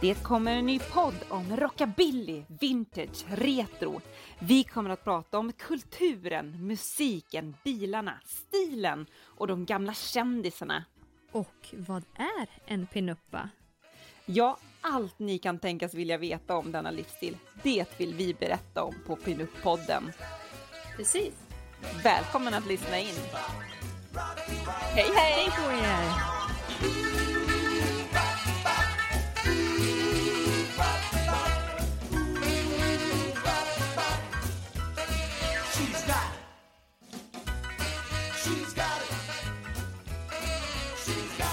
Det kommer en ny podd om rockabilly, vintage, retro. Vi kommer att prata om kulturen, musiken, bilarna, stilen och de gamla kändisarna. Och vad är en pinuppa? Ja, allt ni kan tänkas vilja veta om denna livsstil, det vill vi berätta om på Pinup-podden. Precis. Välkommen att lyssna in. Hej hej! Hej på er! She's got